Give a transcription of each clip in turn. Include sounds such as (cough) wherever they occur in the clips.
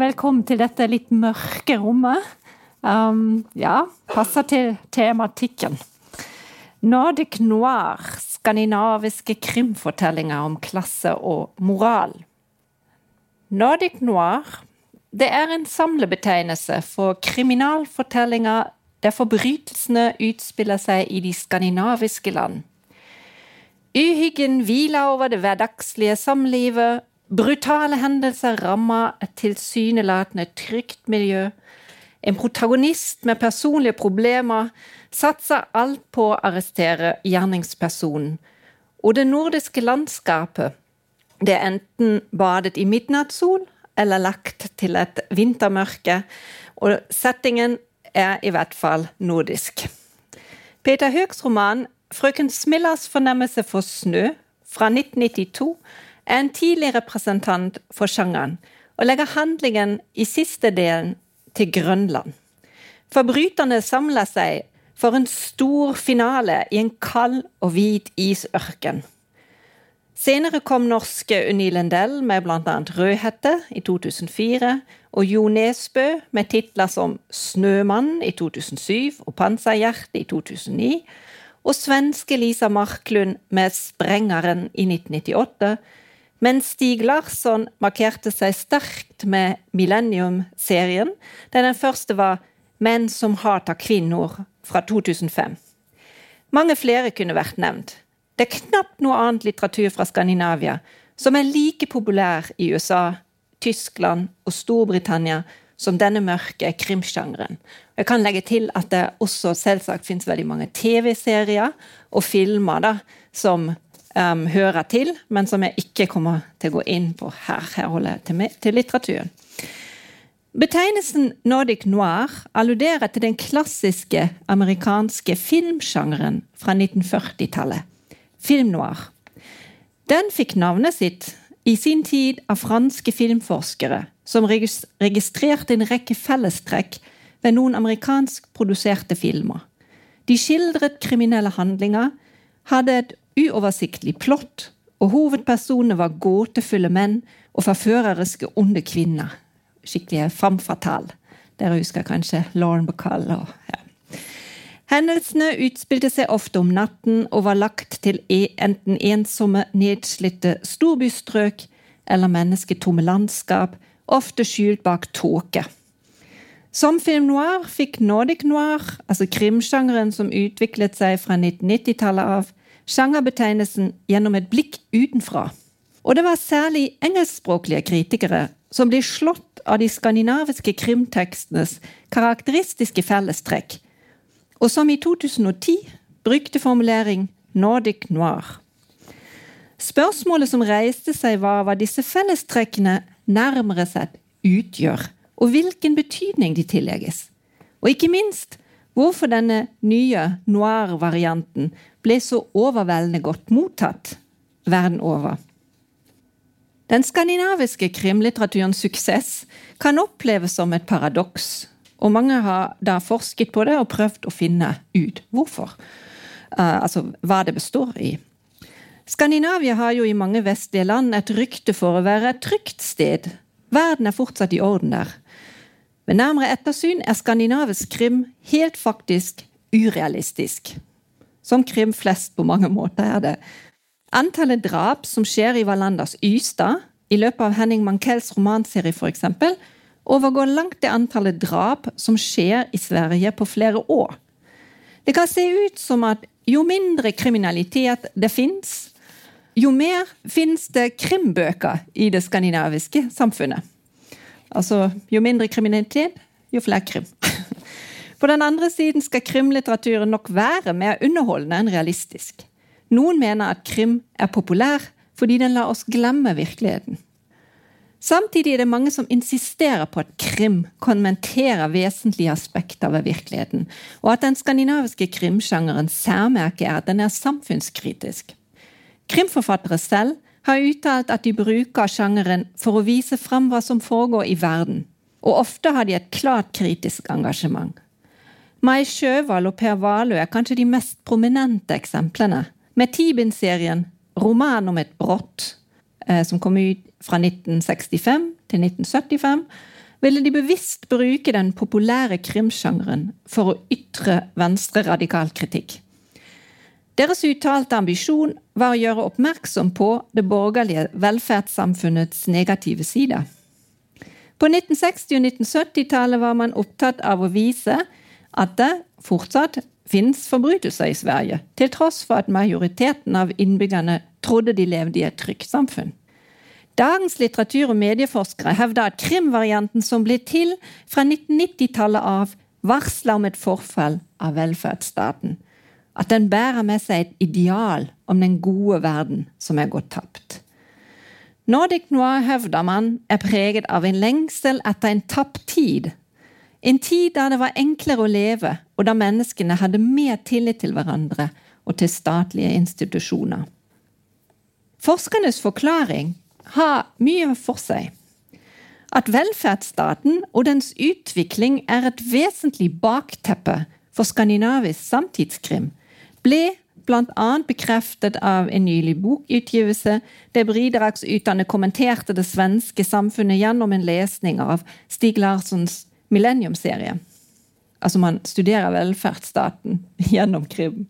Velkommen til dette litt mørke rommet. Um, ja, passer til tematikken. Nordic noir, skandinaviske krimfortellinger om klasse og moral. Nordic noir det er en samlebetegnelse for kriminalfortellinger der forbrytelsene utspiller seg i de skandinaviske land. Uhyggen hviler over det hverdagslige samlivet, brutale hendelser rammer et tilsynelatende trygt miljø, en protagonist med personlige problemer satser alt på å arrestere gjerningspersonen, og det nordiske landskapet, det er enten badet i midnattssol eller lagt til et vintermørke, og settingen er i hvert fall nordisk. Peter Høgs roman 'Frøken Smillas fornemmelse for snø' fra 1992 er en tidlig representant for sjangeren, og legger handlingen i siste delen til Grønland. Forbryterne samler seg for en stor finale i en kald og hvit isørken. Senere kom norske Unni Lindell med bl.a. Rødhette i 2004, og Jo Nesbø med titler som Snømann i 2007 og Panserhjerte i 2009, og svenske Lisa Marklund med Sprengeren i 1998, mens Stig Larsson markerte seg sterkt med Millennium-serien, der den første var Menn som hater kvinner fra 2005. Mange flere kunne vært nevnt. Det er knapt noe annet litteratur fra Skandinavia som er like populær i USA, Tyskland og Storbritannia som denne mørke krimsjangeren. Jeg kan legge til at det også selvsagt finnes veldig mange TV-serier og filmer da, som um, hører til, men som jeg ikke kommer til å gå inn på her. Her holder jeg til, til litteraturen. Betegnelsen Nordic noir alluderer til den klassiske amerikanske filmsjangeren fra 1940-tallet film noir. Den fikk navnet sitt i sin tid av franske filmforskere som registrerte en rekke fellestrekk ved noen amerikanskproduserte filmer. De skildret kriminelle handlinger, hadde et uoversiktlig plott, og hovedpersonene var gåtefulle menn og forføreriske onde kvinner. Skikkelige framfatal. Dere husker kanskje Lauren Bacall og ja. Hendelsene utspilte seg ofte om natten og var lagt til e, enten ensomme, nedslitte storbystrøk eller mennesketomme landskap, ofte skjult bak tåke. Som film noir fikk Nordic noir, altså krimsjangeren som utviklet seg fra 1990-tallet av, sjangerbetegnelsen gjennom et blikk utenfra. Og det var særlig engelskspråklige kritikere som ble slått av de skandinaviske krimtekstenes karakteristiske fellestrekk, og som i 2010 brukte formulering Nordic noir. Spørsmålet som reiste seg, var hva disse fellestrekkene nærmere sett utgjør, og hvilken betydning de tillegges. Og ikke minst hvorfor denne nye noir-varianten ble så overveldende godt mottatt verden over. Den skandinaviske krimlitteraturens suksess kan oppleves som et paradoks og mange har da forsket på det og prøvd å finne ut hvorfor. Uh, altså hva det består i. Skandinavia har jo i mange vestlige land et rykte for å være et trygt sted. Verden er fortsatt i orden der. Ved nærmere ettersyn er skandinavisk krim helt faktisk urealistisk. Som krim flest på mange måter er det. Antallet drap som skjer i Wallanders Ystad i løpet av Henning Mankells romanserie f.eks., overgår langt det antallet drap som skjer i Sverige på flere år. Det kan se ut som at jo mindre kriminalitet det fins, jo mer fins det krimbøker i det skandinaviske samfunnet. Altså jo mindre kriminalitet, jo flere krim. (laughs) På den andre siden skal krimlitteraturen nok være mer underholdende enn realistisk. Noen mener at krim er populær fordi den lar oss glemme virkeligheten. Samtidig er det mange som insisterer på at krim kommenterer vesentlige aspekter ved virkeligheten, og at den skandinaviske krimsjangerens særmerke er at den er samfunnskritisk. Krimforfattere selv har uttalt at de bruker sjangeren for å vise fram hva som foregår i verden, og ofte har de et klart kritisk engasjement. Mai Sjøvald og Per Valø er kanskje de mest prominente eksemplene, med Tibin-serien Roman om et brott eh, som kom ut fra 1965 til 1975, ville de bevisst bruke den populære krimsjangeren for å ytre venstreradikal kritikk. Deres uttalte ambisjon var å gjøre oppmerksom på det borgerlige velferdssamfunnets negative sider. På 1960- og 1970-tallet var man opptatt av å vise at det fortsatt finnes forbrytelser i Sverige, til tross for at majoriteten av innbyggerne trodde de levde i et trygt samfunn. Dagens litteratur- og medieforskere hevder at krimvarianten som ble til fra 1990-tallet av, varsler om et forfall av velferdsstaten. At den bærer med seg et ideal om den gode verden som er gått tapt. Nordic noir, hevder man, er preget av en lengsel etter en tapt tid. En tid der det var enklere å leve, og da menneskene hadde mer tillit til hverandre og til statlige institusjoner. Forskernes forklaring har mye for seg. At velferdsstaten og dens utvikling er et vesentlig bakteppe for skandinavisk samtidskrim, ble bl.a. bekreftet av en nylig bokutgivelse der bidragsyterne kommenterte det svenske samfunnet gjennom en lesning av Stig Larssons Millennium-serie. Altså man studerer velferdsstaten (laughs) gjennom krim.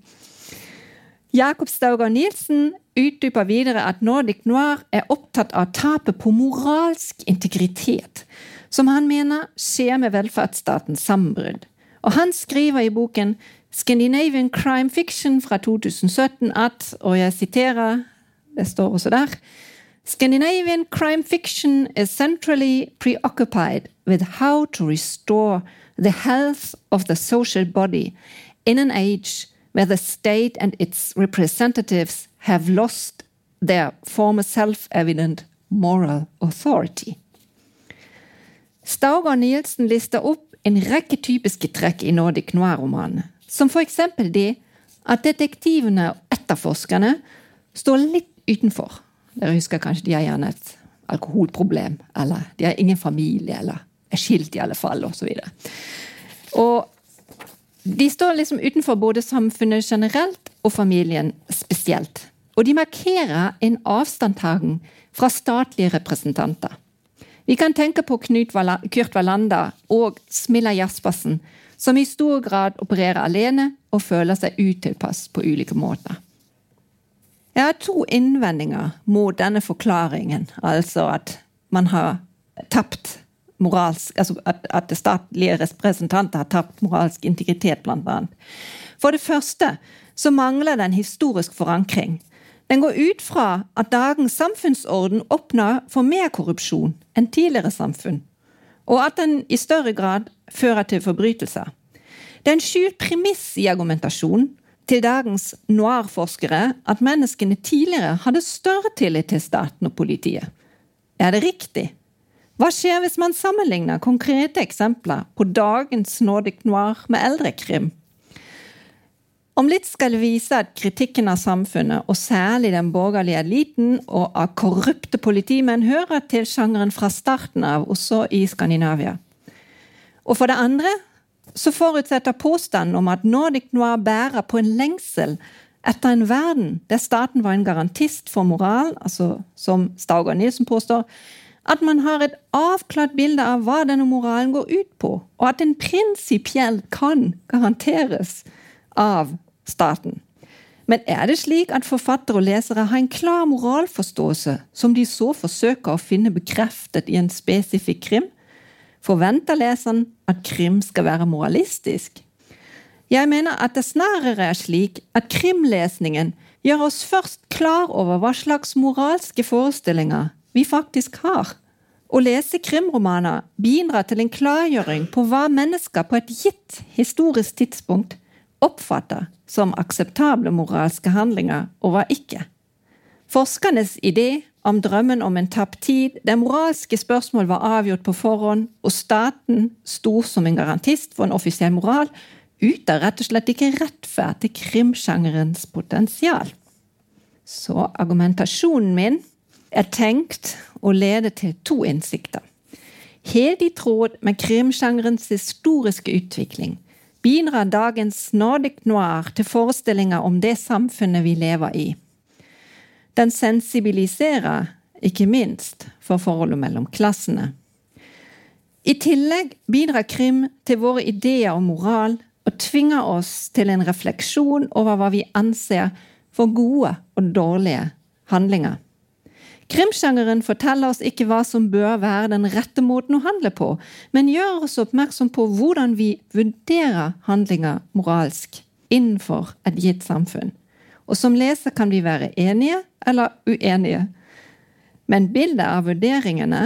Jakob Staugar Nielsen utdyper videre at Nordic Noir er opptatt av tapet på moralsk integritet, som han mener skjer med velferdsstatens sammenbrudd. Og han skriver i boken Scandinavian Crime Fiction fra 2017 at, og jeg siterer, det står også der Scandinavian crime fiction is centrally preoccupied with how to restore the health of the social body in an age where the state and its representatives have lost their former self-evident moral authority. Staugar Nielsen lister opp en rekke typiske trekk i Nordic Noir-romanene, som eksempel det at detektivene og etterforskerne står litt utenfor. Dere husker kanskje de har gjerne et alkoholproblem, eller de har ingen familie, eller er skilt i alle fall, osv. Og, og de står liksom utenfor både samfunnet generelt og familien spesielt. Og de markerer en avstandtagen fra statlige representanter. Vi kan tenke på Knut Kurt Wallander og Smilla Jaspersen, som i stor grad opererer alene og føler seg utilpass på ulike måter. Jeg har to innvendinger mot denne forklaringen, altså at man har tapt moralsk Altså at, at statlige representanter har tapt moralsk integritet, bl.a. For det første så mangler det en historisk forankring. Den går ut fra at dagens samfunnsorden åpner for mer korrupsjon enn tidligere samfunn, og at den i større grad fører til forbrytelser. Det er en skjult premiss i argumentasjonen til dagens noir-forskere at menneskene tidligere hadde større tillit til staten og politiet. Er det riktig? Hva skjer hvis man sammenligner konkrete eksempler på dagens Nordic noir med eldre krim? Om litt skal det vise at kritikken av samfunnet, og særlig den borgerlige eliten og av korrupte politimenn, hører til sjangeren fra starten av, også i Skandinavia. Og for det andre så forutsetter påstanden om at Nordic Noir bærer på en lengsel etter en verden der staten var en garantist for moral, altså som Staugar Nilsen påstår, at man har et avklart bilde av hva denne moralen går ut på, og at den prinsipielt kan garanteres av staten. Men er det slik at forfattere og lesere har en klar moralforståelse som de så forsøker å finne bekreftet i en spesifikk krim? Forventer leseren at krim skal være moralistisk? Jeg mener at det snarere er slik at krimlesningen gjør oss først klar over hva slags moralske forestillinger vi faktisk har. Å lese krimromaner bidrar til en klargjøring på hva mennesker på et gitt historisk tidspunkt oppfatter som akseptable moralske handlinger, og hva ikke. Forskernes idé om drømmen om en tapt tid, der moralske spørsmål var avgjort på forhånd, og staten sto som en garantist for en offisiell moral, uten rett og slett ikke rettferd til krimsjangerens potensial. Så argumentasjonen min er tenkt å lede til to innsikter. Helt i tråd med krimsjangerens historiske utvikling bidrar dagens Nordic noir til forestillinger om det samfunnet vi lever i. Den sensibiliserer ikke minst for forholdet mellom klassene. I tillegg bidrar krim til våre ideer om moral og tvinger oss til en refleksjon over hva vi anser for gode og dårlige handlinger. Krimsjangeren forteller oss ikke hva som bør være den rette måten å handle på, men gjør oss oppmerksom på hvordan vi vurderer handlinger moralsk innenfor et gitt samfunn. Og som leser kan vi være enige eller uenige. Men bildet av vurderingene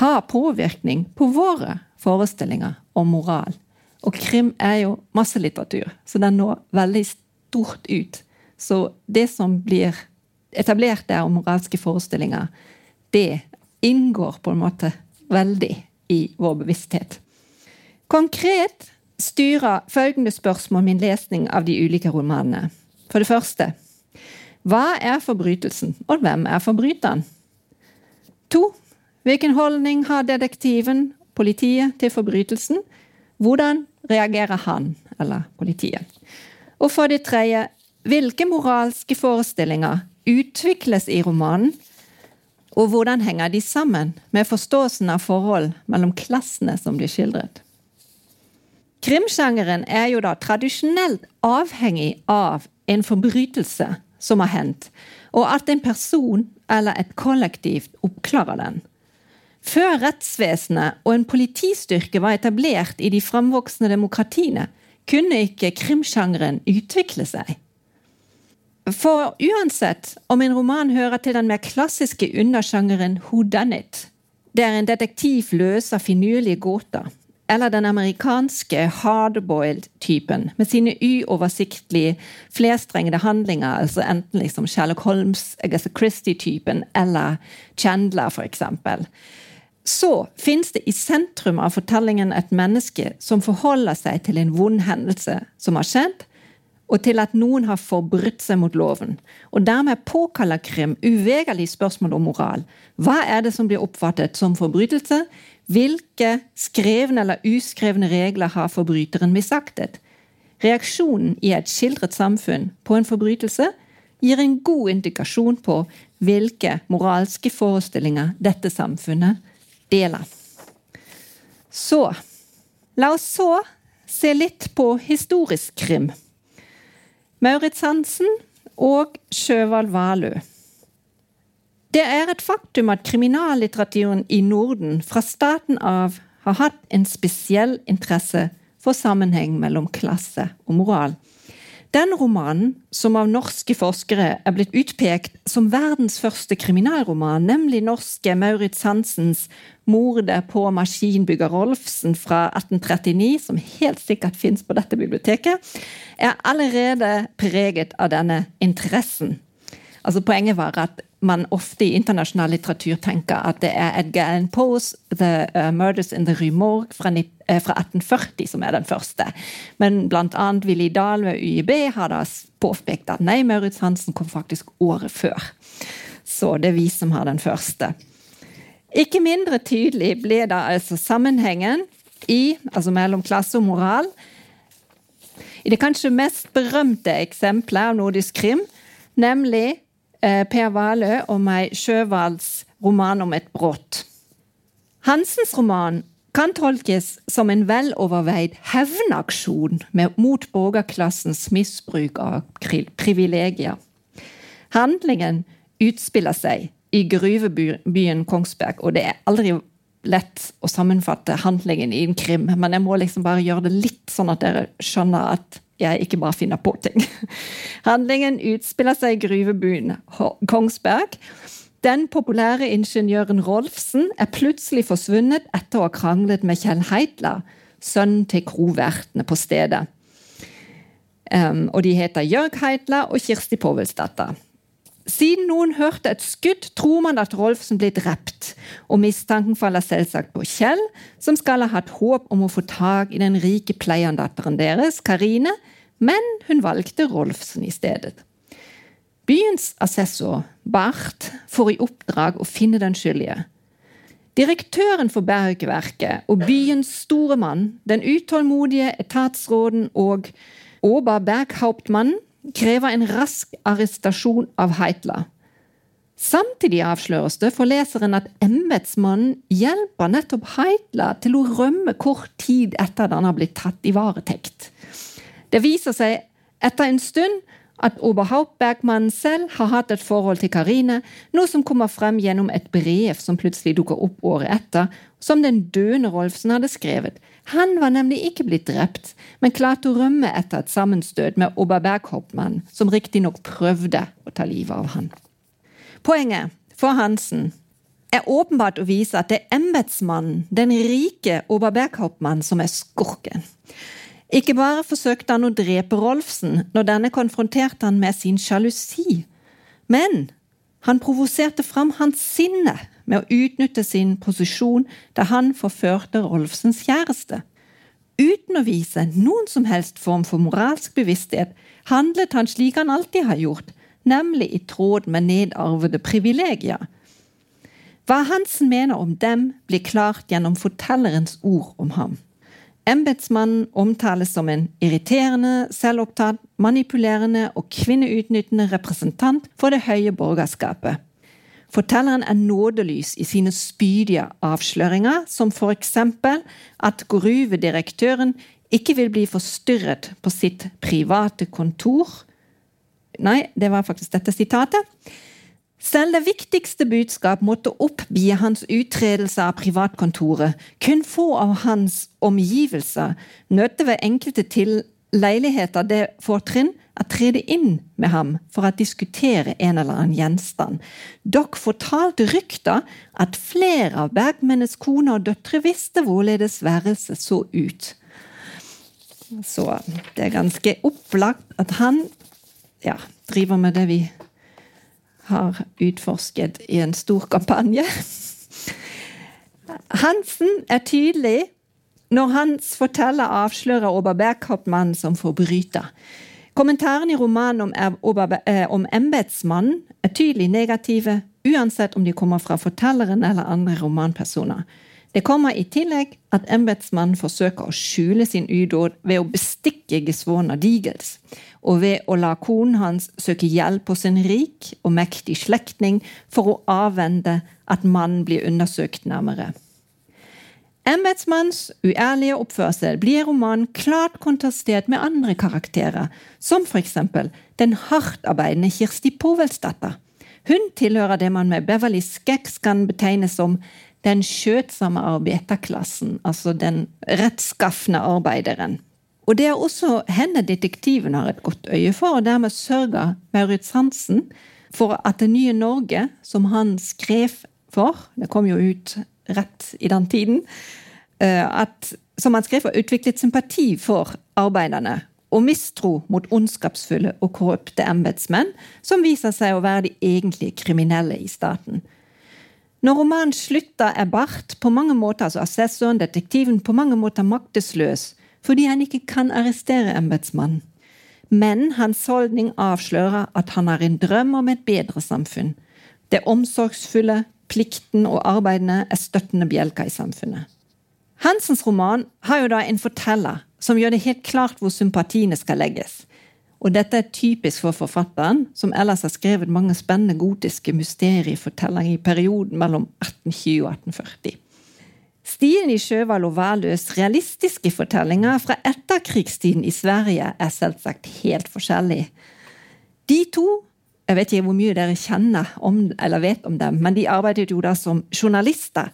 har påvirkning på våre forestillinger om moral. Og krim er jo masselitteratur, så den når veldig stort ut. Så det som blir etablert og moralske forestillinger, det inngår på en måte veldig i vår bevissthet. Konkret styrer følgende spørsmål min lesning av de ulike romanene. For det første hva er forbrytelsen, og hvem er forbryteren? To hvilken holdning har detektiven, politiet, til forbrytelsen? Hvordan reagerer han, eller politiet? Og for det tredje hvilke moralske forestillinger utvikles i romanen, og hvordan henger de sammen med forståelsen av forhold mellom klassene som blir skildret? Krimsjangeren er jo da tradisjonelt avhengig av en forbrytelse som har hendt, og at en person eller et kollektiv oppklarer den. Før rettsvesenet og en politistyrke var etablert i de framvoksende demokratiene, kunne ikke krimsjangeren utvikle seg. For uansett om en roman hører til den mer klassiske undersjangeren whodunit, der en detektiv løser finurlige gåter, eller den amerikanske hardboiled-typen med sine uoversiktlige, flerstrengede handlinger, altså enten liksom Sherlock Holmes, Agatha Christie-typen eller Chandler, eksempel, så fins det i sentrum av fortellingen et menneske som forholder seg til en vond hendelse som har skjedd, og til at noen har forbrutt seg mot loven. Og dermed påkaller krim uvegerlig spørsmål om moral. Hva er det som blir oppfattet som forbrytelse? Hvilke skrevne eller uskrevne regler har forbryteren misaktet? Reaksjonen i et skildret samfunn på en forbrytelse gir en god indikasjon på hvilke moralske forestillinger dette samfunnet deler. Så La oss så se litt på historisk krim. Maurits Hansen og Sjøvald Valø. Det er et faktum at kriminallitteraturen i Norden fra starten av har hatt en spesiell interesse for sammenheng mellom klasse og moral. Den romanen, som av norske forskere er blitt utpekt som verdens første kriminalroman, nemlig norske Maurits Hansens 'Mordet på maskinbygger Rolfsen' fra 1839, som helt sikkert fins på dette biblioteket, er allerede preget av denne interessen. Altså Poenget var at man ofte i internasjonal litteratur tenker at det er Edgar Allan Poes 'The uh, Murders in the Rue Morgue' fra, uh, fra, 1840 som er den første. Men bl.a. Willy Dahl ved UiB har da påpekt at nei, Maurits Hansen kom faktisk året før. Så det er vi som har den første. Ikke mindre tydelig ble da altså sammenhengen i, altså mellom klasse og moral i det kanskje mest berømte eksempelet av nordisk krim, nemlig Eh, per Valø og meg Sjøvalds roman om et brudd. Hansens roman kan tolkes som en veloverveid hevnaksjon mot borgerklassens misbruk av privilegier. Handlingen utspiller seg i gruvebyen Kongsberg, og det er aldri lett å sammenfatte handlingen i en krim, men jeg må liksom bare gjøre det litt sånn at dere skjønner at jeg ikke bare finner på ting. (laughs) Handlingen utspiller seg i gruvebyen Kongsberg. Den populære ingeniøren Rolfsen er plutselig forsvunnet etter å ha kranglet med Kjell Heitler, sønnen til krovertene på stedet. Um, og de heter Jørg Heitler og Kirsti Povelsdatter. Siden noen hørte et skudd, tror man at Rolfsen ble drept, og mistanken faller selvsagt på Kjell, som skal ha hatt håp om å få tak i den rike pleiendatteren deres, Karine, men hun valgte Rolfsen i stedet. Byens assessor, Barth, får i oppdrag å finne den skyldige. Direktøren for bergverket og byens store mann, den utålmodige etatsråden og Oberberghauptmann, krever en rask arrestasjon av Heitler. Samtidig avsløres det for leseren at embetsmannen hjelper nettopp Heitla til å rømme kort tid etter at han har blitt tatt i varetekt. Det viser seg etter en stund at Oberhauptbergmannen selv har hatt et forhold til Karine, noe som kommer frem gjennom et brev som plutselig dukker opp året etter, som den døende Rolfsen hadde skrevet. Han var nemlig ikke blitt drept, men klarte å rømme etter et sammenstøt med Oberberghauptmann, som riktignok prøvde å ta livet av han. Poenget for Hansen er åpenbart å vise at det er embetsmannen, den rike Oberberghauptmann, som er skurken. Ikke bare forsøkte han å drepe Rolfsen når denne konfronterte han med sin sjalusi, men han provoserte fram hans sinne med å utnytte sin posisjon da han forførte Rolfsens kjæreste. Uten å vise noen som helst form for moralsk bevissthet handlet han slik han alltid har gjort, nemlig i tråd med nedarvede privilegier. Hva Hansen mener om dem, blir klart gjennom fortellerens ord om ham. Embetsmannen omtales som en irriterende, selvopptatt, manipulerende og kvinneutnyttende representant for det høye borgerskapet. Fortelleren er nådelys i sine spydige avsløringer, som eksempel at gruvedirektøren ikke vil bli forstyrret på sitt private kontor. Nei, det var faktisk dette sitatet. Selv det viktigste budskap måtte oppbie hans uttredelse av privatkontoret. Kun få av hans omgivelser nødte ved enkelte til leiligheter det fortrinn å trede inn med ham for å diskutere en eller annen gjenstand. Dere fortalte rykter at flere av Bergmennes koner og døtre visste hvorledes værelset så ut. Så det er ganske opplagt at han ja, driver med det vi har utforsket i en stor kampanje. Hansen er tydelig når hans forteller avslører Oberberghauptmannen som forbryter. Kommentarene i romanen om, eh, om embetsmannen er tydelig negative, uansett om de kommer fra fortelleren eller andre romanpersoner. Det kommer i tillegg at embetsmannen forsøker å skjule sin udåd ved å bestikke Gesvona Digels og ved å la konen hans søke hjelp hos en rik og mektig slektning for å avvende at mannen blir undersøkt nærmere. Embetsmanns uærlige oppførsel blir romanen klart kontrastert med andre karakterer, som eksempel den hardtarbeidende Kirsti Povelsdatter. Hun tilhører det man med Beverly Skeks kan betegne som den skjøtsomme arbeiderklassen, altså den rettskafne arbeideren. Og det er også henne detektiven har et godt øye for, og dermed sørger Maurits Hansen for at det nye Norge, som han skrev for Det kom jo ut rett i den tiden. Eh, at, som han skrev for, utviklet sympati for arbeiderne og mistro mot ondskapsfulle og korrupte embetsmenn, som viser seg å være de egentlige kriminelle i staten. Når romanen slutter, er Barth på mange måter, altså assessoren, detektiven, på mange måter maktesløs fordi han ikke kan arrestere embetsmannen. Men hans holdning avslører at han har en drøm om et bedre samfunn. Det omsorgsfulle, plikten og arbeidene er støttende bjelker i samfunnet. Hansens roman har jo da en forteller som gjør det helt klart hvor sympatiene skal legges. Og dette er typisk for forfatteren, som ellers har skrevet mange spennende gotiske mysteriefortellinger i perioden mellom 1820 og 1840. Stilen i Sjøvald og Valøs realistiske fortellinger fra etterkrigstiden i Sverige er selvsagt helt forskjellig. De to jeg vet ikke hvor mye dere kjenner om, eller vet om dem, men de arbeidet jo da som journalister.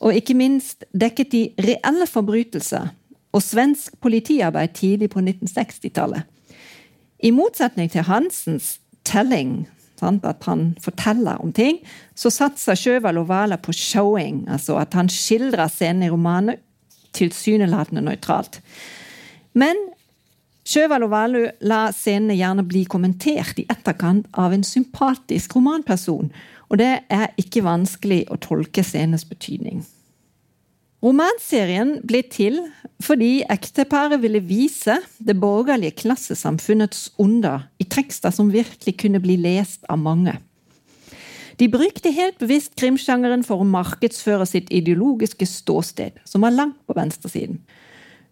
Og ikke minst dekket de reelle forbrytelser og svensk politiarbeid tidlig på 1960-tallet. I motsetning til Hansens telling, sant, at han forteller om ting, så satser Sjøvald og Vala på showing, altså at han skildrer scenen i romanen tilsynelatende nøytralt. Men Sjøvald og Valø la scenene gjerne bli kommentert i etterkant av en sympatisk romanperson, og det er ikke vanskelig å tolke scenenes betydning. Romanserien ble til fordi ekteparet ville vise det borgerlige klassesamfunnets onder i tekster som virkelig kunne bli lest av mange. De brukte helt bevisst krimsjangeren for å markedsføre sitt ideologiske ståsted, som var langt på venstresiden.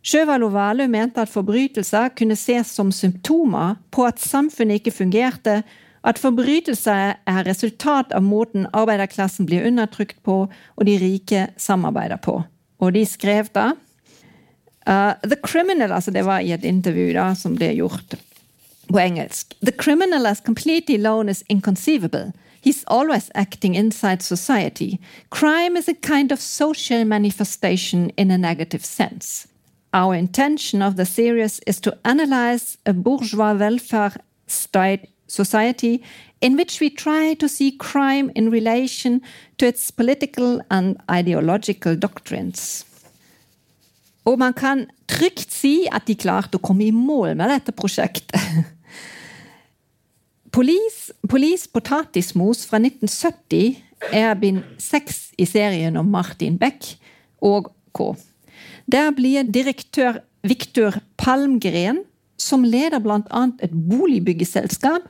Sjøvald og Valø mente at forbrytelser kunne ses som symptomer på at samfunnet ikke fungerte, At forbrytelser er resultat av måten arbeiderklassen blir undertrykt på, og de rike samarbeider på. Og de skrev da uh, The criminal, altså Det var i et intervju da, som ble gjort på engelsk. The criminal as completely alone is inconceivable. He's always acting inside society. Crime is a kind of social manifestation in a negative sense. Our intention of the series is to analyze a bourgeois welfare state society in which we try to see crime in relation to its political and ideological doctrines. Og man kan trygt si at de klarte å komme i mål med dette prosjektet. (laughs) Police, potatismos fra 1970 er bind seks i serien om Martin Beck og K. Der blir direktør Viktor Palmgren, som leder bl.a. et boligbyggeselskap,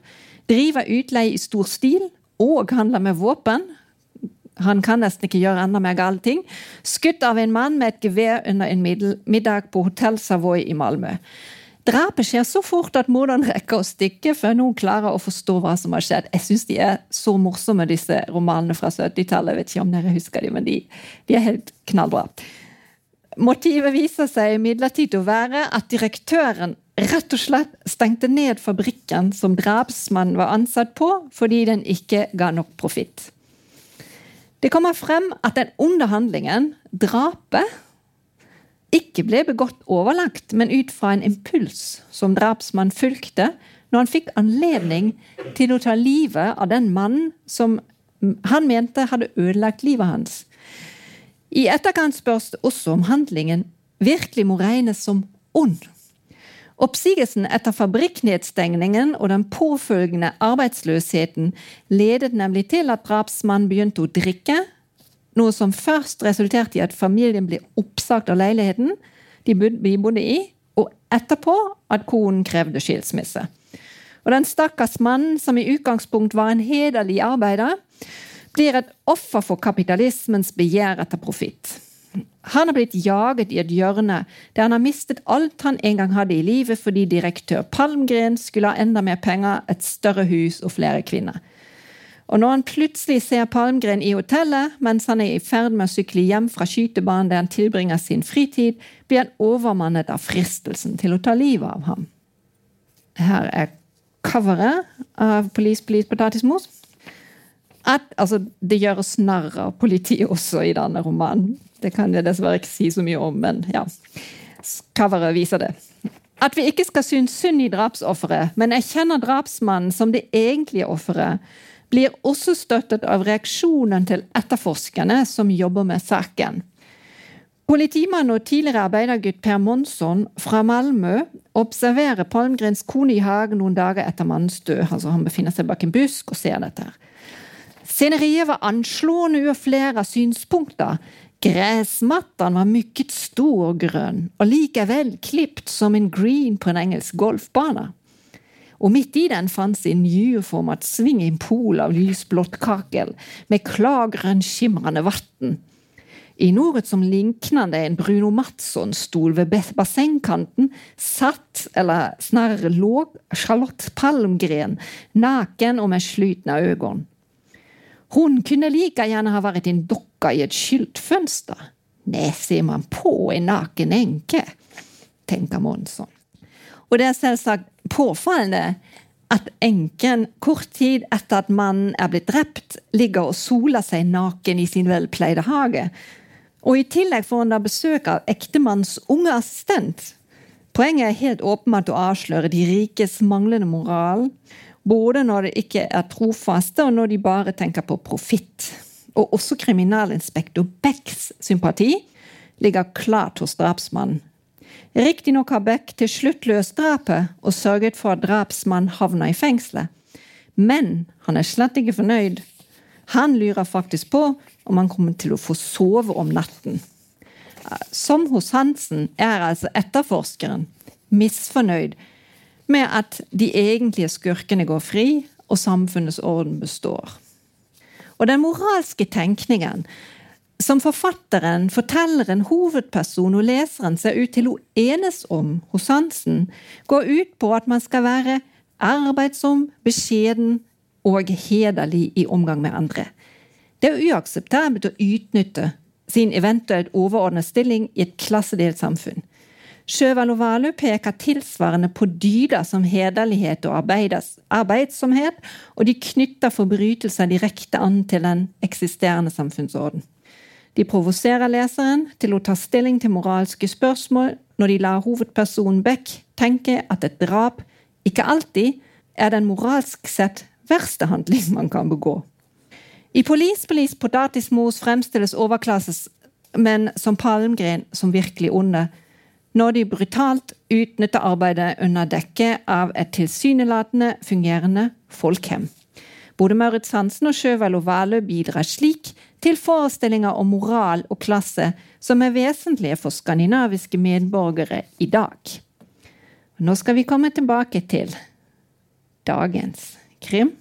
driver utleie i stor stil og handler med våpen. Han kan nesten ikke gjøre enda mer gale ting. Skutt av en mann med et gevær under en middag på Hotell Savoy i Malmö. Drapet skjer så fort at morderen rekker å stikke før noen klarer å forstå hva som har skjedd. Jeg syns de er så morsomme, disse romanene fra 70-tallet. Vet ikke om dere husker dem, men de, de er helt knallbra. Motivet viser seg imidlertid å være at direktøren rett og slett stengte ned fabrikken som drapsmannen var ansatt på, fordi den ikke ga nok profitt. Det kommer frem at den onde handlingen, drapet, ikke ble begått overlagt, men ut fra en impuls som drapsmannen fulgte når han fikk anledning til å ta livet av den mannen som han mente hadde ødelagt livet hans. I etterkant spørs det også om handlingen virkelig må regnes som ond. Oppsigelsen etter fabrikknedstengningen og den påfølgende arbeidsløsheten ledet nemlig til at drapsmannen begynte å drikke, noe som først resulterte i at familien ble oppsagt av leiligheten de bodde i, og etterpå at konen krevde skilsmisse. Og den stakkars mannen, som i utgangspunkt var en hederlig arbeider, blir et offer for kapitalismens begjær etter profitt. Han har blitt jaget i et hjørne der han har mistet alt han en gang hadde i livet fordi direktør Palmgren skulle ha enda mer penger, et større hus og flere kvinner. Og når han plutselig ser Palmgren i hotellet mens han er i ferd med å sykle hjem fra skytebanen der han tilbringer sin fritid, blir han overmannet av fristelsen til å ta livet av ham. Her er coveret av Police Police Potatismos at altså, det gjøres narr av politiet også i denne romanen. Det kan jeg dessverre ikke si så mye om, men ja. Coveret viser det. At vi ikke skal synes synd i drapsofferet, men erkjenner drapsmannen som det egentlige offeret, blir også støttet av reaksjonen til etterforskerne som jobber med saken. Politimann og tidligere arbeidergutt Per Monsson fra Malmö observerer Palmgrens kone i hagen noen dager etter mannens død. Altså Han befinner seg bak en busk og ser dette. her. Sceneriet var anslående ur flere synspunkter. Gräsmattan var mycket stor og grønn, og likevel klippt som en green på en engelsk golfbane. Og midt i den fantes en nyreformet pool av lysblått kakel med klargrønnskimrende vann. I noe som liknande en Bruno Matsson-stol ved bassengkanten satt, eller snarere lå, Charlotte Palmgren naken og med slutna øyne. Hun kunne like gjerne ha vært en dokke i et skyltfønster. Nei, ser man på en naken enke, tenker Monsson. Og det er selvsagt påfallende at enken kort tid etter at mannen er blitt drept, ligger og soler seg naken i sin velpleide hage. Og i tillegg får hun da besøk av ektemannens unge assistent. Poenget er helt åpenbart å avsløre de rikes manglende moral, både når de ikke er trofaste, og når de bare tenker på profitt. Og også kriminalinspektor Becks sympati ligger klart hos drapsmannen. Riktignok har Beck til slutt løst drapet og sørget for at drapsmannen havna i fengselet. Men han er slett ikke fornøyd. Han lurer faktisk på om han kommer til å få sove om natten. Som hos Hansen er altså etterforskeren misfornøyd med at de egentlige skurkene går fri, og samfunnets orden består. Og den moralske tenkningen som forfatteren, fortelleren, hovedperson og leseren ser ut til å enes om hos Hansen, går ut på at man skal være arbeidsom, beskjeden, og hederlig i omgang med andre. Det er uakseptabelt å utnytte sin eventuelt overordnede stilling i et klassedelt samfunn. Sjøvald peker tilsvarende på dyder som hederlighet og arbeidsomhet, og de knytter forbrytelser direkte an til den eksisterende samfunnsorden. De provoserer leseren til å ta stilling til moralske spørsmål når de lar hovedpersonen Beck tenke at et drap ikke alltid er den moralsk sett verste handling man kan begå. I Police Police Potatismos fremstilles overklassesmenn som palmgren som virkelig onde, når de brutalt utnytter arbeidet under dekke av et tilsynelatende fungerende folkhem. Både Maurits Hansen og Sjøvald og Valø bidrar slik til forestillinger om moral og klasse som er vesentlige for skandinaviske medborgere i dag. Nå skal vi komme tilbake til dagens krim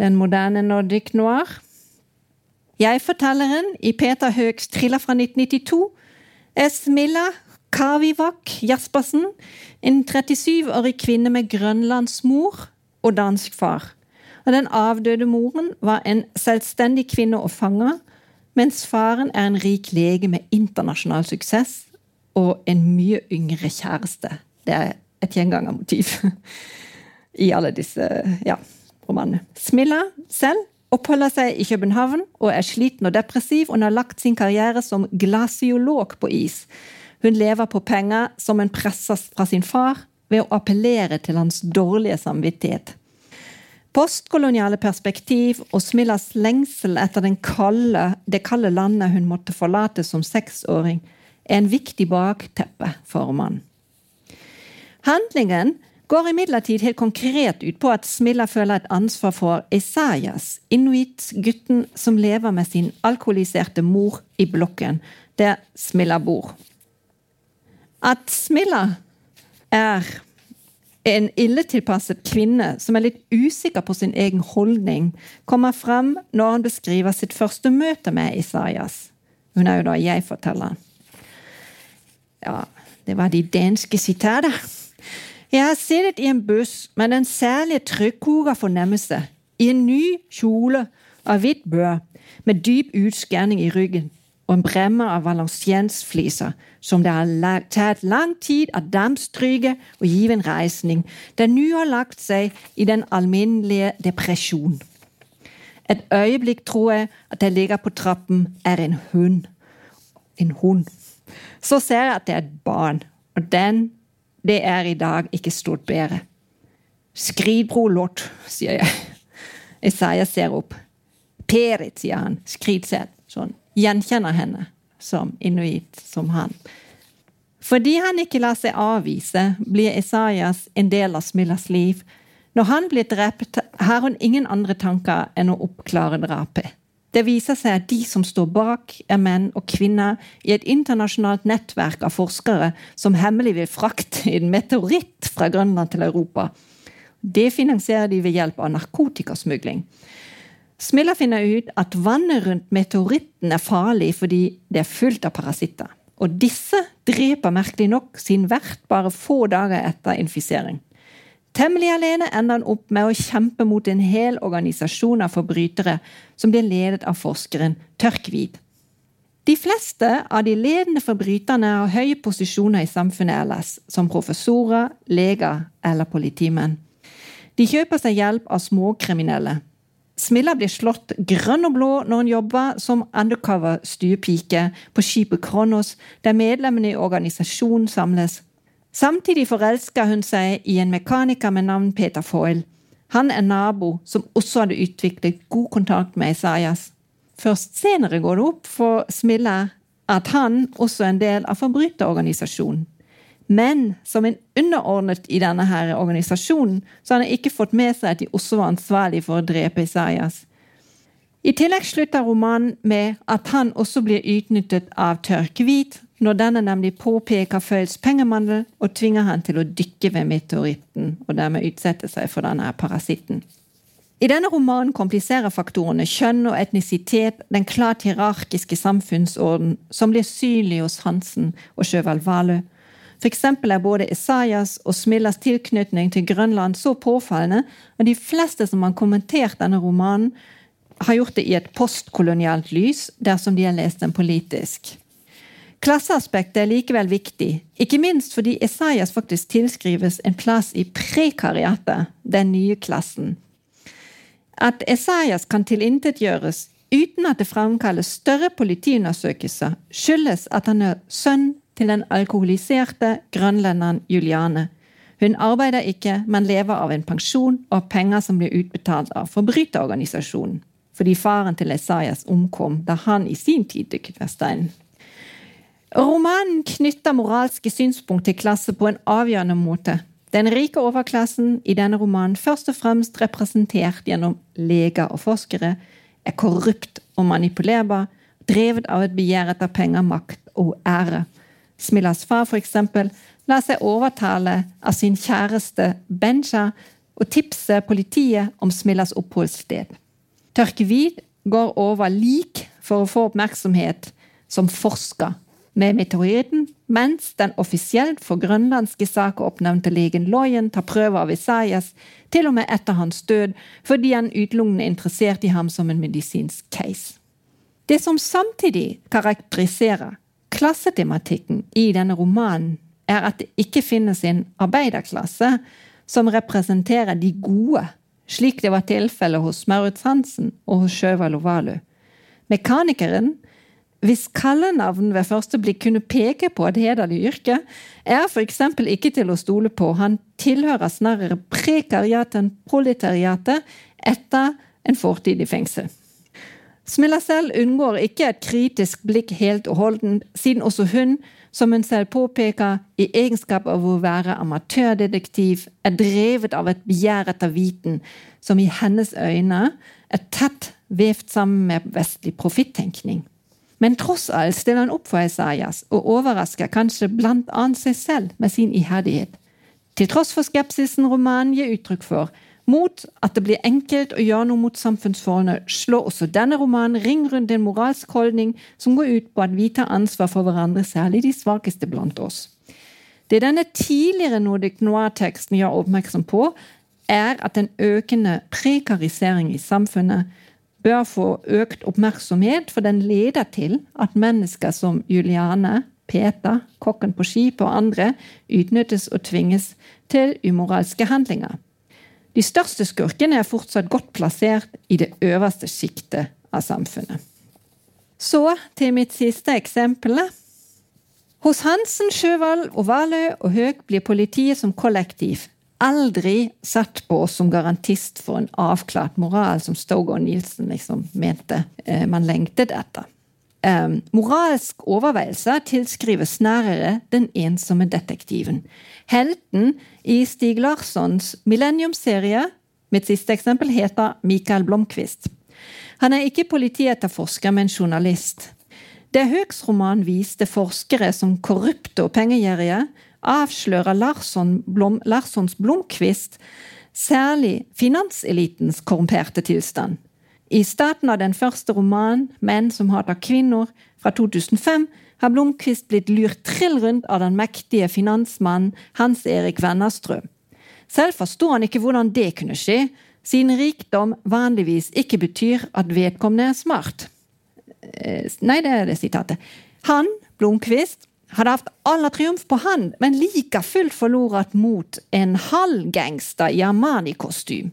den moderne Nordic noir. Jeg-fortelleren i Peter Høgs thriller fra 1992 er Smilla Kavivak Jaspersen, en 37-årig kvinne med grønlandsmor og dansk far. Og den avdøde moren var en selvstendig kvinne og fanger, mens faren er en rik lege med internasjonal suksess og en mye yngre kjæreste. Det er et gjengangermotiv i alle disse ja, romanene. Smilla selv oppholder seg i København og er sliten og depressiv. Hun har lagt sin karriere som glasiolog på is. Hun lever på penger som hun presses fra sin far ved å appellere til hans dårlige samvittighet. Postkoloniale perspektiv og Smillas lengsel etter kalde, det kalde landet hun måtte forlate som seksåring, er en viktig bakteppe for mannen. Handlingen går imidlertid helt konkret ut på at Smilla føler et ansvar for Isaias, inuittgutten som lever med sin alkoholiserte mor i blokken der Smilla bor. At Smilla er en illetilpasset kvinne som er litt usikker på sin egen holdning, kommer frem når han beskriver sitt første møte med Isaias. Hun er jo da jeg-fortelleren. Ja, det var de danske sitater. Jeg har sittet i en buss med den særlige trykkogerfornemmelse, i en ny kjole av hvitt bør, med dyp utskjæring i ryggen og en bremme av valenciensfliser som det har tatt lang tid å dampstryke og gi en reisning, den nå har lagt seg i den alminnelige depresjon. Et øyeblikk tror jeg at det ligger på trappen, er en hund. En hund. Så ser jeg at det er et barn, og den det er i dag ikke stort bedre. Skridbro lott, sier jeg. Isaiah ser opp. Perit, sier han. Skridsel. Sånn. Gjenkjenner henne som inuitt, som han. Fordi han ikke lar seg avvise, blir Isaias en del av Smillas liv. Når han blir drept, har hun ingen andre tanker enn å oppklare drapet. Det viser seg at de som står bak, er menn og kvinner i et internasjonalt nettverk av forskere som hemmelig vil frakte en meteoritt fra Grønland til Europa. Det finansierer de ved hjelp av narkotikasmugling. Smilla finner ut at vannet rundt meteoritten er farlig fordi det er fullt av parasitter. Og disse dreper merkelig nok sin vert bare få dager etter infisering. Temmelig alene ender han opp med å kjempe mot en hel organisasjon av forbrytere som blir ledet av forskeren Tørkvid. De fleste av de ledende forbryterne har høye posisjoner i samfunnet ellers, som professorer, leger eller politimenn. De kjøper seg hjelp av småkriminelle. Smilla blir slått grønn og blå når hun jobber som undercover stuepike på skipet Kronos, der medlemmene i organisasjonen samles Samtidig forelsker hun seg i en mekaniker med navn Peter Foyle. Han er nabo som også hadde utviklet god kontakt med Isaias. Først senere går det opp for Smilla at han også er en del av forbryterorganisasjonen. Men som en underordnet i denne her organisasjonen, så har han ikke fått med seg at de også var ansvarlige for å drepe Isaias. I tillegg slutter romanen med at han også blir utnyttet av Tørkehvit, når denne nemlig påpeker Føyls pengemandel og tvinger han til å dykke ved meteoritten, og dermed utsette seg for denne parasitten. I denne romanen kompliserer faktorene kjønn og etnisitet den klart hierarkiske samfunnsorden som blir synlig hos Hansen og Sjøvald Valø. F.eks. er både Isaias og Smillas tilknytning til Grønland så påfallende, og de fleste som har kommentert denne romanen, har gjort det i et postkolonialt lys, dersom de har lest den politisk. Klasseaspektet er likevel viktig, ikke minst fordi Isaias faktisk tilskrives en plass i prekariatet, den nye klassen. At Isaias kan tilintetgjøres uten at det framkalles større politiundersøkelser, skyldes at han er sønn til den alkoholiserte grønlenderen Juliane. Hun arbeider ikke, men lever av en pensjon og penger som blir utbetalt av forbryterorganisasjonen, fordi faren til Esaias omkom da han i sin tid dykket ved steinen. Romanen knytter moralske synspunkt til klasse på en avgjørende måte. Den rike overklassen, i denne romanen først og fremst representert gjennom leger og forskere, er korrupt og manipulerbar, drevet av et begjær etter penger, makt og ære. Smillas far, eksempel, lar seg overtale av sin kjæreste Benja og tipse politiet om Smillas oppholdssted. Tørkevid går over lik for å få oppmerksomhet som forsker med meteoritten, mens den offisielt for grønlandske saker oppnevnte legen Loyen tar prøver av Isaias til og med etter hans død, fordi han utelukkende er interessert i ham som en medisinsk case. Det som samtidig karakteriserer klassetematikken i denne romanen, er at det ikke finnes en arbeiderklasse som representerer de gode, slik det var tilfellet hos Maurits Hansen og hos Sjøvald Ovalu. Mekanikeren hvis kallenavn ved første blikk kunne peke på et hederlig yrke, er f.eks. ikke til å stole på. Han tilhører snarere prekariatet enn proletariatet etter en fortid i fengsel. Smilla selv unngår ikke et kritisk blikk helt og holdent, siden også hun, som hun selv påpeker, i egenskap av å være amatørdetektiv, er drevet av et begjær etter viten som i hennes øyne er tett vevt sammen med vestlig profittenkning. Men tross alt stiller han opp for Isaias og overrasker kanskje blant annet seg selv med sin iherdighet. Til tross for skepsisen romanen gir uttrykk for, mot at det blir enkelt å gjøre noe mot samfunnsforholdene, slår også denne romanen ring rundt en moralsk holdning som går ut på at vi tar ansvar for hverandre, særlig de svakeste blant oss. Det denne tidligere Nordic Noir-teksten gjør oppmerksom på, er at den økende prekarisering i samfunnet bør få økt oppmerksomhet, for den leder til at mennesker som Juliane, Peter, kokken på skipet og andre utnyttes og tvinges til umoralske handlinger. De største skurkene er fortsatt godt plassert i det øverste sjiktet av samfunnet. Så til mitt siste eksempel. Hos Hansen, Sjøvald, Ovalø og Høg blir politiet som kollektiv aldri satt på som garantist for en avklart moral, som Stoge og Nielsen liksom mente eh, man lengtet etter. Eh, moralsk overveielse tilskrives snarere den ensomme detektiven. Helten i Stig Larssons Millennium-serie, mitt siste eksempel, heter Mikael Blomkvist. Han er ikke politietterforsker, men journalist. Det Høgs roman viste forskere som korrupte og pengegjerrige, avslører Larsson Blom, Larssons Blomkvist særlig finanselitens korrumperte tilstand. I starten av den første romanen, 'Menn som hater kvinner', fra 2005, har Blomkvist blitt lurt trill rundt av den mektige finansmannen Hans Erik Wennerstrøm. Selv forstår han ikke hvordan det kunne skje, siden rikdom vanligvis ikke betyr at vedkommende er smart. Eh, nei, det er det sitatet. Han, Blomkvist, hadde hatt aller triumf på hand, men like fullt forlorat mot en halvgangster i Armani-kostym.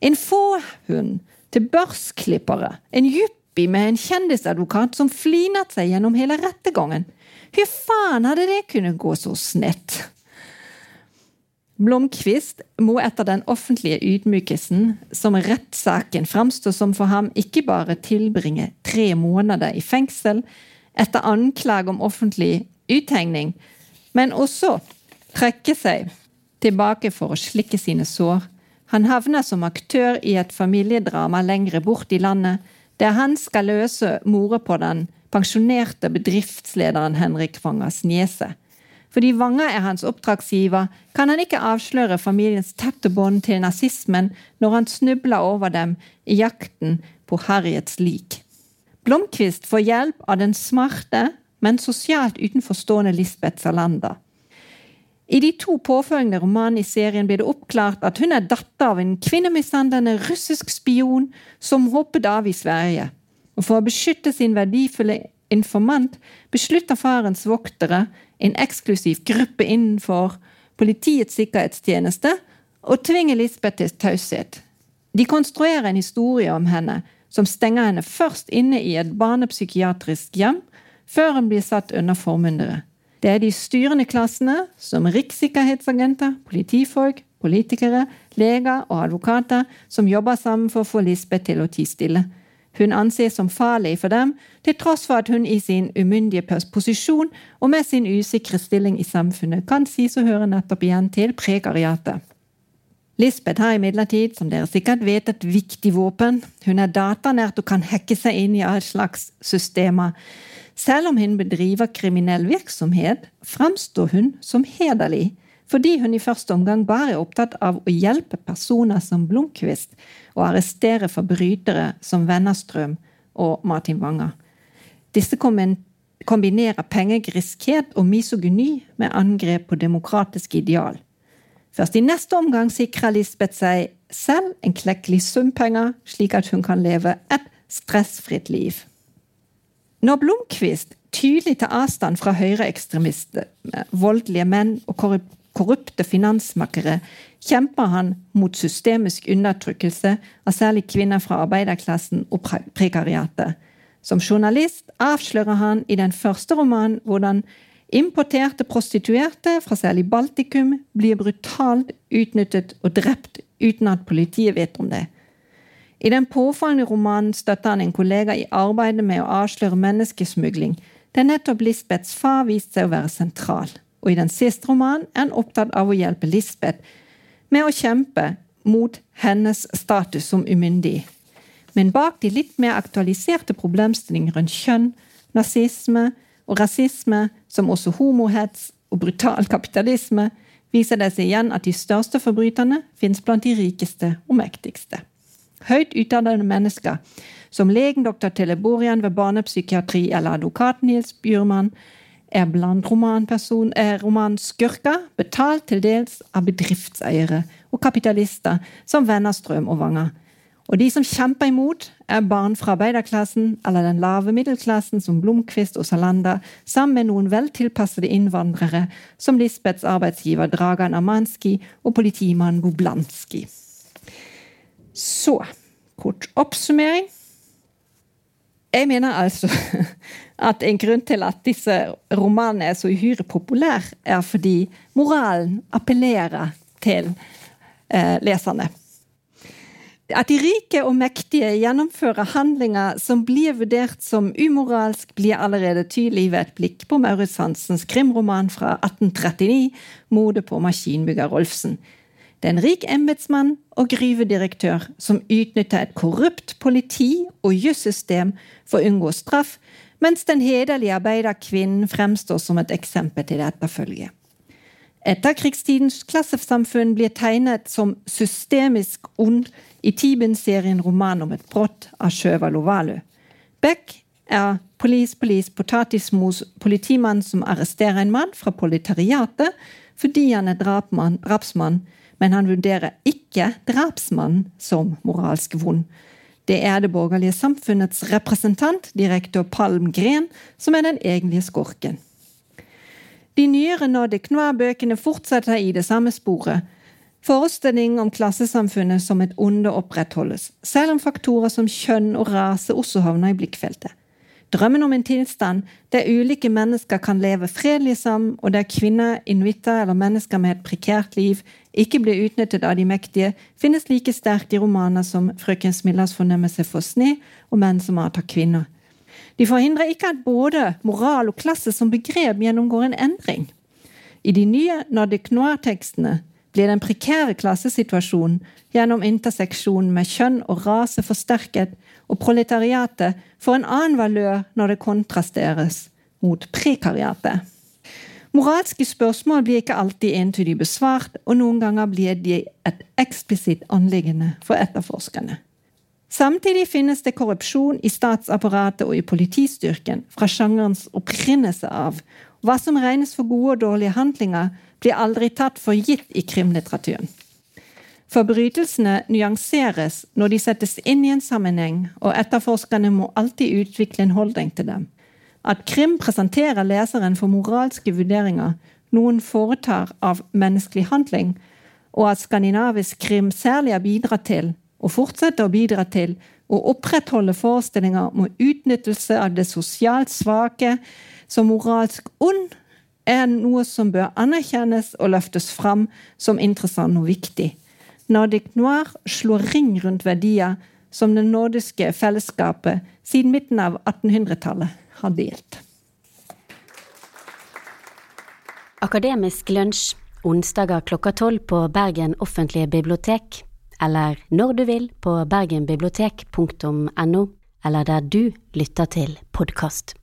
En fåhund til børsklippere, en yuppie med en kjendisadvokat som flinet seg gjennom hele rettergangen. Hvor faen hadde det kunnet gå så snett? Blomkvist må etter den offentlige ydmykelsen som rettssaken framstå som for ham ikke bare tilbringe tre måneder i fengsel etter anklage om offentlig uthengning, men også trekke seg tilbake for å slikke sine sår. Han havner som aktør i et familiedrama lengre bort i landet, der han skal løse mordet på den pensjonerte bedriftslederen Henrik Wangers niese. Fordi Vanger er hans oppdragsgiver, kan han ikke avsløre familiens tette bånd til nazismen når han snubler over dem i jakten på Harriets lik. Blomkvist får hjelp av den smarte, men sosialt utenforstående Lisbeth Salander. I de to påfølgende romanene i serien blir det oppklart at hun er datter av en kvinnemishandlende russisk spion som hoppet av i Sverige. Og For å beskytte sin verdifulle informant beslutter farens voktere, en eksklusiv gruppe innenfor Politiets sikkerhetstjeneste, å tvinge Lisbeth til taushet. De konstruerer en historie om henne som stenger henne først inne i et barnepsykiatrisk hjem, før hun blir satt under formyndere. Det er de styrende klassene, som rikssikkerhetsagenter, politifolk, politikere, leger og advokater, som jobber sammen for å få Lisbeth til å tie stille. Hun anses som farlig for dem, til tross for at hun i sin umyndige posisjon og med sin usikre stilling i samfunnet kan sies å høre nettopp igjen til prekariatet. Lisbeth har imidlertid, som dere sikkert vet, et viktig våpen. Hun er datanært og kan hacke seg inn i all slags systemer. Selv om hun bedriver kriminell virksomhet, framstår hun som hederlig, fordi hun i første omgang bare er opptatt av å hjelpe personer som Blomkvist og arrestere forbrytere som Wennerstrøm og Martin Wanger. Disse kombinerer pengegriskhet og misogyni med angrep på demokratiske ideal. Først i neste omgang sikrer Lisbeth seg selv en klekkelig sum penger, slik at hun kan leve et stressfritt liv. Når Blomkvist tydelig tar avstand fra høyreekstremister, voldelige menn og korrupte finansmakere, kjemper han mot systemisk undertrykkelse av særlig kvinner fra arbeiderklassen og prekariatet. Som journalist avslører han i den første romanen hvordan importerte prostituerte fra særlig Baltikum blir brutalt utnyttet og drept uten at politiet vet om det. I den påfallende romanen støtter han en kollega i arbeidet med å avsløre menneskesmugling, der nettopp Lisbeths far viste seg å være sentral. Og i den siste romanen er han opptatt av å hjelpe Lisbeth med å kjempe mot hennes status som umyndig. Men bak de litt mer aktualiserte problemstillingene rundt kjønn, nazisme og rasisme, som også homohets og brutal kapitalisme, viser det seg igjen at de største forbryterne finnes blant de rikeste og mektigste høyt utdannede mennesker, som legen dr. Teleborian ved barnepsykiatri eller advokat Nils Bjurman, er blant romanskurker, betalt til dels av bedriftseiere og kapitalister som Vennerstrøm og Vanger. Og de som kjemper imot, er barn fra arbeiderklassen eller den lave middelklassen som Blomkvist og Salander, sammen med noen veltilpassede innvandrere som Lisbeths arbeidsgiver Dragan Amanski og politimannen Boblanski. Så kort oppsummering. Jeg mener altså (laughs) at en grunn til at disse romanene er så uhyre populære, er fordi moralen appellerer til eh, leserne. At de rike og mektige gjennomfører handlinger som blir vurdert som umoralsk, blir allerede tydelig ved et blikk på Maurits Hansens krimroman fra 1839, «Mode på maskinbygger Rolfsen'. Det er en rik embetsmann og gruvedirektør som utnytter et korrupt politi og jussystem for å unngå straff, mens den hederlige arbeiderkvinnen fremstår som et eksempel til etterfølge. Etterkrigstidens klassesamfunn blir tegnet som systemisk ond i Tibin-serien roman om et brott av Sjøva Lovalu. Beck er Police Police Potatismos politimann som arresterer en mann fra proletariatet fordi han er drapsmann men han vurderer ikke drapsmannen som moralsk vond. Det er det borgerlige samfunnets representant, direktør Palmgren, som er den egentlige skorken. De nyere Nordic Noir-bøkene fortsetter i det samme sporet. Forestilling om klassesamfunnet som et onde opprettholdes, selv om faktorer som kjønn og rase også havner i blikkfeltet. Drømmen om en tilstand der ulike mennesker kan leve fredelig sammen, og der kvinner, inuitter eller mennesker med et prekært liv ikke blir utnyttet av de mektige, finnes like sterkt i romaner som Frøken Smillas fornemmelse for sne og Menn som avtar kvinner. De forhindrer ikke at både moral og klasse som begrep gjennomgår en endring. I de nye Nordic Noir-tekstene blir den prekære klassesituasjonen gjennom interseksjonen med kjønn og rase forsterket, og proletariatet får en annen valør når det kontrasteres mot prekariatet. Moralske spørsmål blir ikke alltid entydig besvart, og noen ganger blir de et eksplisitt anliggende for etterforskerne. Samtidig finnes det korrupsjon i statsapparatet og i politistyrken fra sjangerens opprinnelse av. Hva som regnes for gode og dårlige handlinger, blir aldri tatt for gitt i krimlitteraturen. Forbrytelsene nyanseres når de settes inn i en sammenheng, og etterforskerne må alltid utvikle en holdning til dem. At krim presenterer leseren for moralske vurderinger, noen foretar av menneskelig handling, og at skandinavisk krim særlig har bidratt til, og fortsetter å bidra til, å opprettholde forestillinger om utnyttelse av det sosialt svake som moralsk ond, er noe som bør anerkjennes og løftes fram som interessant og viktig. Nordic Noir slår ring rundt verdier som det nordiske fellesskapet siden midten av 1800-tallet har delt. Akademisk lunsj onsdager klokka tolv på Bergen offentlige bibliotek, eller når du vil på bergenbibliotek.no, eller der du lytter til podkast.